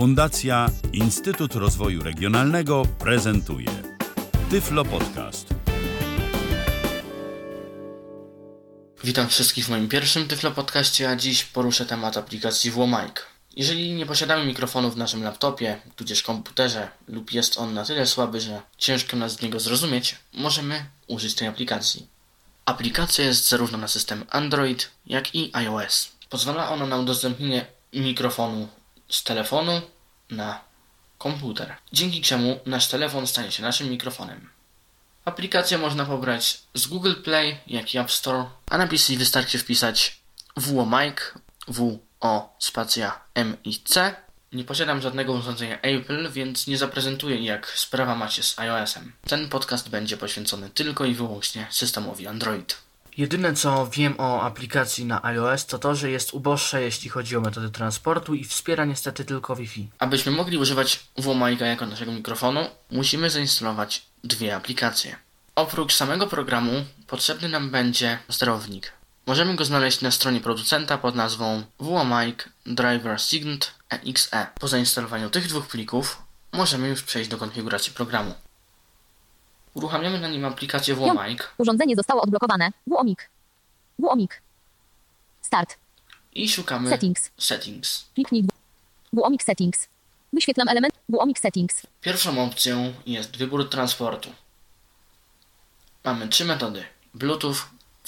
Fundacja Instytut Rozwoju Regionalnego prezentuje Tyflo Podcast. Witam wszystkich w moim pierwszym Tyflo Podcaście, a dziś poruszę temat aplikacji Włomike. Jeżeli nie posiadamy mikrofonu w naszym laptopie, tudzież komputerze lub jest on na tyle słaby, że ciężko nas z niego zrozumieć, możemy użyć tej aplikacji. Aplikacja jest zarówno na system Android, jak i iOS. Pozwala ona na udostępnienie mikrofonu z telefonu na komputer, dzięki czemu nasz telefon stanie się naszym mikrofonem. Aplikację można pobrać z Google Play, jak i App Store, a na PC wystarczy wpisać WOMIC, W O spacja M i C. Nie posiadam żadnego urządzenia Apple, więc nie zaprezentuję jak sprawa macie z iOS-em. Ten podcast będzie poświęcony tylko i wyłącznie systemowi Android. Jedyne co wiem o aplikacji na iOS to to, że jest uboższa jeśli chodzi o metody transportu i wspiera niestety tylko Wi-Fi. Abyśmy mogli używać WMIK jako naszego mikrofonu, musimy zainstalować dwie aplikacje. Oprócz samego programu potrzebny nam będzie sterownik. Możemy go znaleźć na stronie producenta pod nazwą WMIK Driver Signed EXE. Po zainstalowaniu tych dwóch plików możemy już przejść do konfiguracji programu. Uruchamiamy na nim aplikację WMIK Urządzenie zostało odblokowane. WOMIK. WOMIK. Start. i szukamy Settings. settings. Kliknij. WOMIK Settings. Wyświetlam element. WOMIK Settings. Pierwszą opcją jest wybór transportu. Mamy trzy metody: Bluetooth,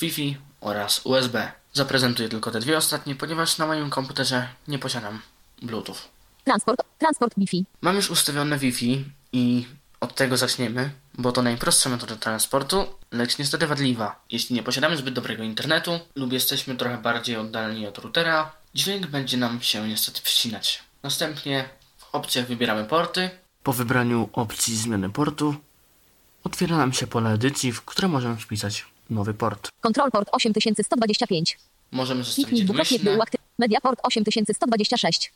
Wi-Fi oraz USB. Zaprezentuję tylko te dwie ostatnie, ponieważ na moim komputerze nie posiadam Bluetooth. Transport. Transport Wi-Fi. Mam już ustawione Wi-Fi i od tego zaczniemy, bo to najprostsza metoda transportu, lecz niestety wadliwa. Jeśli nie posiadamy zbyt dobrego internetu lub jesteśmy trochę bardziej oddaleni od routera, dźwięk będzie nam się niestety wścinać. Następnie w opcjach wybieramy porty. Po wybraniu opcji zmiany portu otwiera nam się pole edycji, w które możemy wpisać nowy port. Control Port 8125. Możemy zostawić dwukrotnie, by domyślne uaktywnić. Media Port 8126.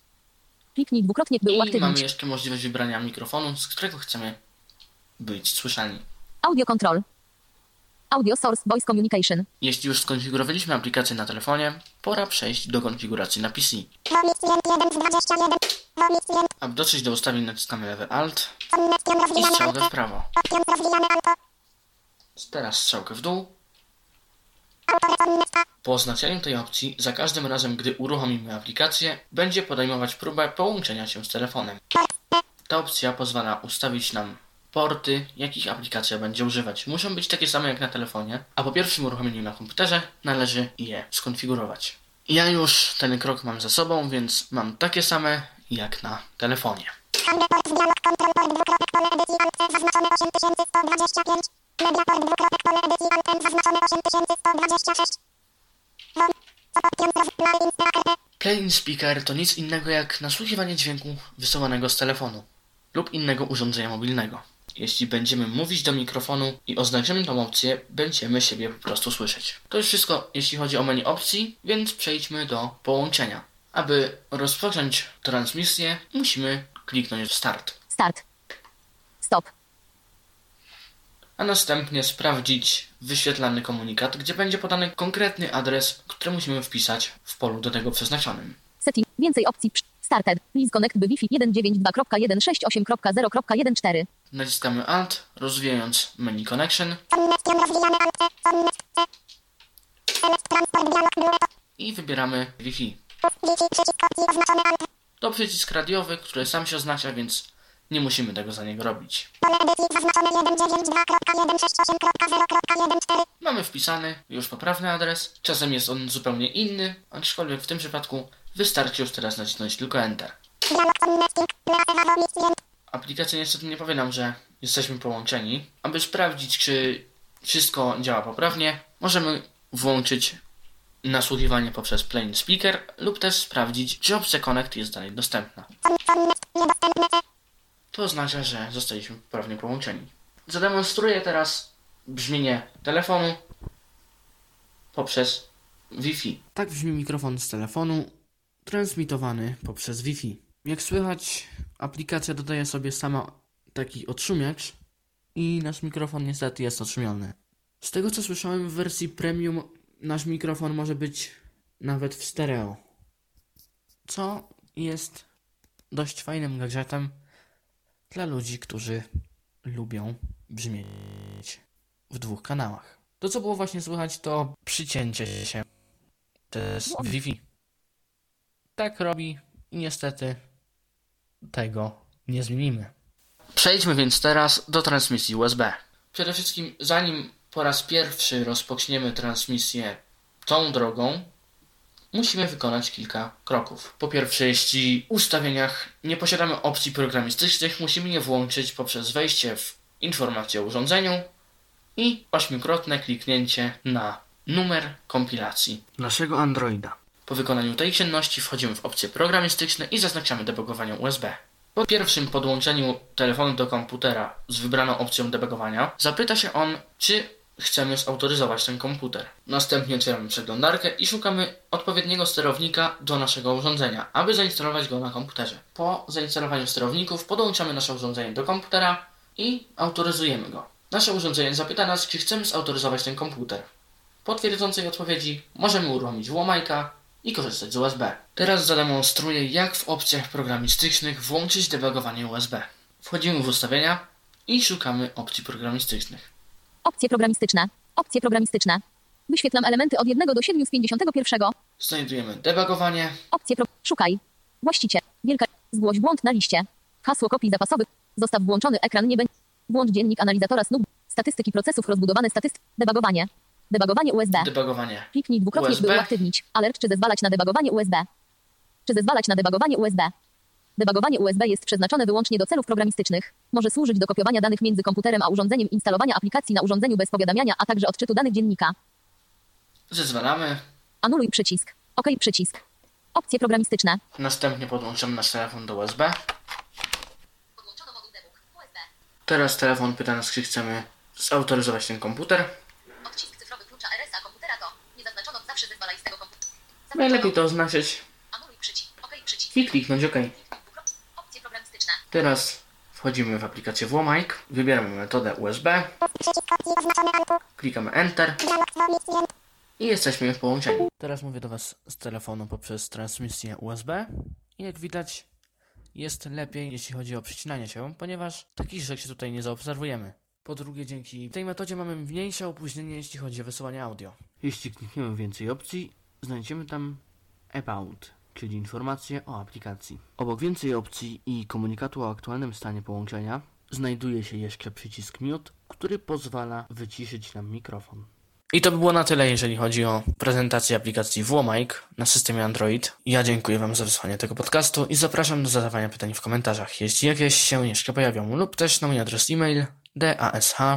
Kliknij dwukrotnie, by i mamy jeszcze możliwość wybrania mikrofonu, z którego chcemy być słyszani. Audio Control. Audio Source Voice Communication. Jeśli już skonfigurowaliśmy aplikację na telefonie, pora przejść do konfiguracji na PC. Aby dotrzeć do ustawień naciskamy lewy Alt i strzałkę w prawo. Teraz strzałkę w dół. Po oznaczeniu tej opcji, za każdym razem, gdy uruchomimy aplikację, będzie podejmować próbę połączenia się z telefonem. Ta opcja pozwala ustawić nam porty, jakich aplikacja będzie używać. Muszą być takie same jak na telefonie, a po pierwszym uruchomieniu na komputerze należy je skonfigurować. Ja już ten krok mam za sobą, więc mam takie same jak na telefonie. Plain speaker to nic innego jak nasłuchiwanie dźwięku wysyłanego z telefonu lub innego urządzenia mobilnego. Jeśli będziemy mówić do mikrofonu i oznaczymy tą opcję, będziemy siebie po prostu słyszeć. To już wszystko, jeśli chodzi o menu opcji, więc przejdźmy do połączenia. Aby rozpocząć transmisję, musimy kliknąć w Start, Start. Stop. a następnie sprawdzić wyświetlany komunikat, gdzie będzie podany konkretny adres, który musimy wpisać w polu do tego przeznaczonym. Setting. Więcej opcji. Started. Please connect by Wi-Fi 192.168.0.14. Naciskamy Alt, rozwijając menu Connection i wybieramy Wi-Fi. To przycisk radiowy, który sam się oznacza, więc nie musimy tego za niego robić. Mamy wpisany już poprawny adres. Czasem jest on zupełnie inny, aczkolwiek w tym przypadku wystarczy już teraz nacisnąć tylko Enter. Aplikacja niestety nie powie nam, że jesteśmy połączeni. Aby sprawdzić, czy wszystko działa poprawnie, możemy włączyć nasłuchiwanie poprzez Plain Speaker lub też sprawdzić, czy opcja Connect jest dalej dostępna. To oznacza, że zostaliśmy poprawnie połączeni. Zademonstruję teraz brzmienie telefonu poprzez Wi-Fi. Tak brzmi mikrofon z telefonu transmitowany poprzez Wi-Fi. Jak słychać, aplikacja dodaje sobie sama taki odszumiacz i nasz mikrofon niestety jest odszumiony. Z tego co słyszałem w wersji premium nasz mikrofon może być nawet w stereo. Co jest dość fajnym gadżetem dla ludzi, którzy lubią brzmieć w dwóch kanałach. To, co było właśnie słychać, to przycięcie się z Wi-Fi. Tak robi i niestety tego nie zmienimy. Przejdźmy więc teraz do transmisji USB. Przede wszystkim, zanim po raz pierwszy rozpoczniemy transmisję tą drogą, musimy wykonać kilka kroków. Po pierwsze, jeśli w ustawieniach nie posiadamy opcji programistycznych, musimy je włączyć poprzez wejście w informację o urządzeniu i ośmiokrotne kliknięcie na numer kompilacji naszego Androida. Po wykonaniu tej czynności wchodzimy w opcje programistyczne i zaznaczamy debugowanie USB. Po pierwszym podłączeniu telefonu do komputera z wybraną opcją debugowania zapyta się on, czy chcemy zautoryzować ten komputer. Następnie otwieramy przeglądarkę i szukamy odpowiedniego sterownika do naszego urządzenia, aby zainstalować go na komputerze. Po zainstalowaniu sterowników podłączamy nasze urządzenie do komputera i autoryzujemy go. Nasze urządzenie zapyta nas, czy chcemy zautoryzować ten komputer. Po twierdzącej odpowiedzi możemy uruchomić włamajka i korzystać z USB. Teraz zademonstruję, jak w opcjach programistycznych włączyć debugowanie USB. Wchodzimy w ustawienia i szukamy opcji programistycznych. Opcje programistyczne. Opcje programistyczne. Wyświetlam elementy od 1 do 7 z 51. Znajdujemy debugowanie, Opcje pro... Szukaj. Właściciel. Wielka. Zgłoś błąd na liście. Hasło kopii zapasowych. Zostaw włączony ekran nie będzie. Włącz dziennik analizatora snów. Statystyki procesów rozbudowane statystyki. Debugowanie. Debugowanie USB. debugowanie. Kliknij dwukrotnie, USB. by uaktywnić. Alert czy zezwalać na debugowanie USB. Czy zezwalać na debugowanie USB. Debugowanie USB jest przeznaczone wyłącznie do celów programistycznych. Może służyć do kopiowania danych między komputerem a urządzeniem, instalowania aplikacji na urządzeniu bez powiadamiania, a także odczytu danych dziennika. Zezwalamy. Anuluj przycisk. OK przycisk. Opcje programistyczne. Następnie podłączamy nasz telefon do USB. USB. Teraz telefon pyta nas, czy chcemy zautoryzować ten komputer. Zawsze zezwalaj z tego komputera. Najlepiej to oznaczyć i kliknąć OK. Teraz wchodzimy w aplikację Włamajk, wybieramy metodę USB, klikamy Enter i jesteśmy już połączeni. Teraz mówię do Was z telefonu poprzez transmisję USB i jak widać jest lepiej jeśli chodzi o przycinanie się, ponieważ takich rzeczy tutaj nie zaobserwujemy. Po drugie, dzięki tej metodzie mamy mniejsze opóźnienie, jeśli chodzi o wysyłanie audio. Jeśli klikniemy więcej opcji, znajdziemy tam About, czyli informacje o aplikacji. Obok więcej opcji i komunikatu o aktualnym stanie połączenia, znajduje się jeszcze przycisk Mute, który pozwala wyciszyć nam mikrofon. I to by było na tyle, jeżeli chodzi o prezentację aplikacji Włamajk na systemie Android. Ja dziękuję Wam za wysłanie tego podcastu i zapraszam do zadawania pytań w komentarzach, jeśli jakieś się jeszcze pojawią, lub też na mój adres e-mail dash.nvps.pl